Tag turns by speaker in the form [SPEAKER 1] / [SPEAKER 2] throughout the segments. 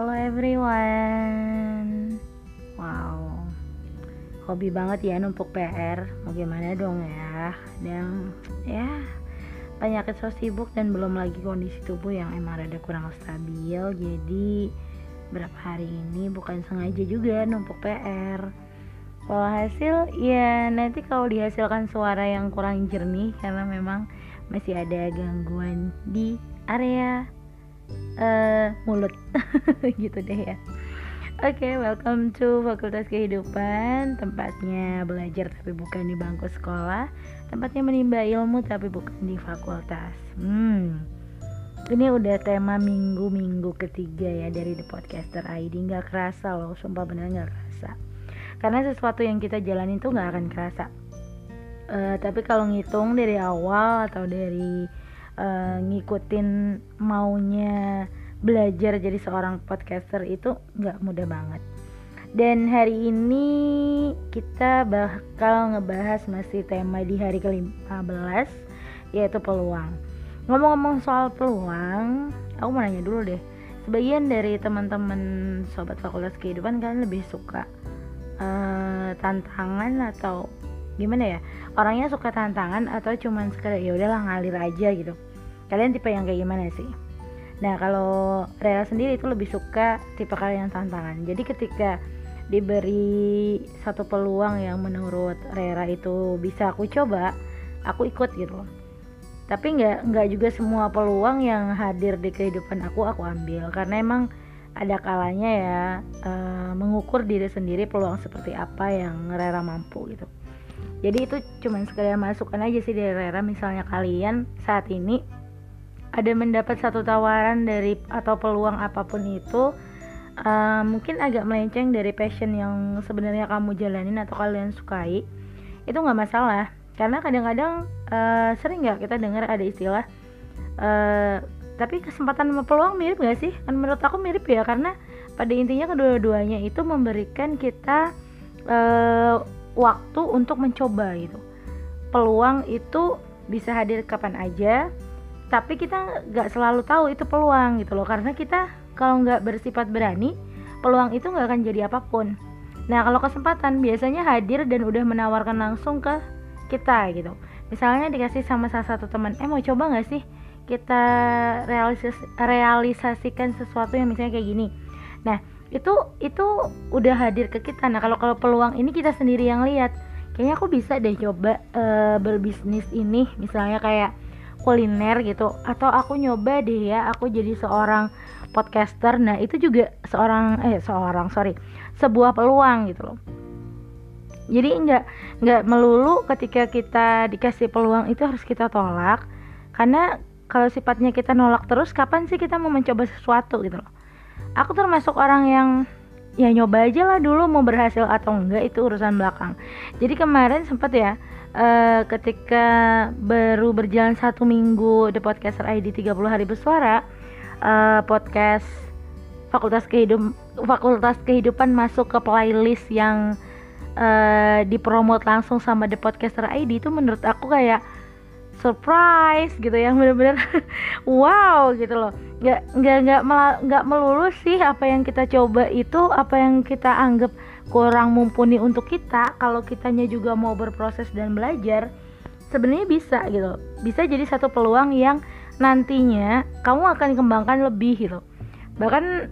[SPEAKER 1] Halo everyone. Wow. Hobi banget ya numpuk PR Mau gimana dong ya? Dan ya Penyakit so sibuk dan belum lagi kondisi tubuh yang emang rada kurang stabil. Jadi Berapa hari ini bukan sengaja juga numpuk PR Kalau hasil ya nanti kalau dihasilkan suara yang kurang jernih Karena memang masih ada gangguan di area uh, mulut. Gitu deh ya. Oke, okay, welcome to Fakultas Kehidupan. Tempatnya belajar tapi bukan di bangku sekolah. Tempatnya menimba ilmu tapi bukan di fakultas. Hmm, ini udah tema minggu-minggu ketiga ya dari The Podcaster ID Gak kerasa loh, sumpah bener gak kerasa. Karena sesuatu yang kita jalanin tuh gak akan kerasa. Uh, Tapi kalau ngitung dari awal atau dari uh, ngikutin maunya belajar jadi seorang podcaster itu nggak mudah banget. Dan hari ini kita bakal ngebahas masih tema di hari ke-15 yaitu peluang. Ngomong-ngomong soal peluang aku mau nanya dulu deh. Sebagian dari teman-teman sobat fakultas kehidupan kan lebih suka uh, tantangan atau gimana ya? Orangnya suka tantangan atau cuman sekedar ya udahlah ngalir aja gitu kalian tipe yang kayak gimana sih? Nah kalau Rera sendiri itu lebih suka tipe kalian tantangan. Jadi ketika diberi satu peluang yang menurut Rera itu bisa aku coba aku ikut gitu. Tapi nggak nggak juga semua peluang yang hadir di kehidupan aku aku ambil. Karena emang ada kalanya ya uh, mengukur diri sendiri peluang seperti apa yang Rera mampu gitu. Jadi itu cuman sekedar masukan aja sih dari Rera misalnya kalian saat ini ada mendapat satu tawaran dari atau peluang apa pun itu uh, mungkin agak melenceng dari passion yang sebenarnya kamu jalanin atau kalian sukai itu nggak masalah. Karena kadang-kadang uh, sering nggak kita dengar ada istilah uh, tapi kesempatan sama peluang mirip gak sih? Kan menurut aku mirip ya karena pada intinya kedua-duanya itu memberikan kita uh, waktu untuk mencoba gitu. Peluang itu bisa hadir kapan aja tapi kita nggak selalu tahu itu peluang gitu loh. Karena kita kalau nggak bersifat berani peluang itu nggak akan jadi apa pun. Nah kalau kesempatan biasanya hadir dan udah menawarkan langsung ke kita gitu. Misalnya dikasih sama salah satu teman eh mau coba nggak sih kita realisas realisasikan sesuatu yang misalnya kayak gini? Nah itu itu udah hadir ke kita. Nah kalau kalau peluang ini kita sendiri yang lihat kayaknya aku bisa deh coba uh, berbisnis ini. Misalnya kayak kuliner gitu. Atau aku nyoba deh ya aku jadi seorang podcaster. Nah itu juga seorang eh seorang sorry sebuah peluang gitu loh. Jadi nggak nggak melulu ketika kita dikasih peluang itu harus kita tolak. Karena kalau sifatnya kita nolak terus kapan sih kita mau mencoba sesuatu gitu loh? Aku termasuk orang yang ya nyoba aja lah dulu mau berhasil atau enggak itu urusan belakang. Jadi kemarin sempat ya uh, ketika baru berjalan satu minggu The Podcaster ID 30 hari bersuara uh, podcast Fakultas Kehidupan Fakultas Kehidupan masuk ke playlist yang uh, dipromot langsung sama The Podcaster ID itu menurut aku kayak surprise gitu ya bener-bener. Wow gitu loh. Nggak nggak nggak nggak melulu sih apa yang kita coba itu apa yang kita anggap kurang mumpuni untuk kita. Kalau kitanya juga mau berproses dan belajar sebenarnya bisa gitu. Bisa jadi satu peluang yang nantinya kamu akan kembangkan lebih gitu. Bahkan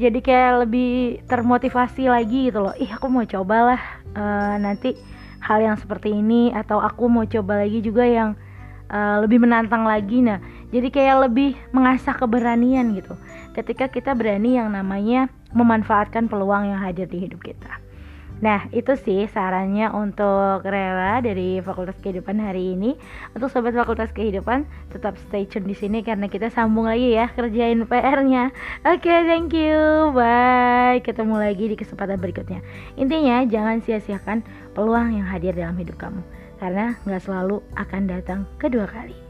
[SPEAKER 1] jadi kayak lebih termotivasi lagi gitu loh. Ih aku mau cobalah uh, nanti hal yang seperti ini atau aku mau coba lagi juga yang uh, lebih menantang lagi. Nah jadi kayak lebih mengasah keberanian gitu. Ketika kita berani yang namanya memanfaatkan peluang yang hadir di hidup kita Nah, itu sih sarannya untuk Rela dari Fakultas Kehidupan hari ini. Untuk sobat Fakultas Kehidupan, tetap stay tune di sini karena kita sambung lagi ya kerjain PR-nya. Oke, okay, thank you. Bye. Ketemu lagi di kesempatan berikutnya. Intinya, jangan sia-siakan peluang yang hadir dalam hidup kamu karena nggak selalu akan datang kedua kali.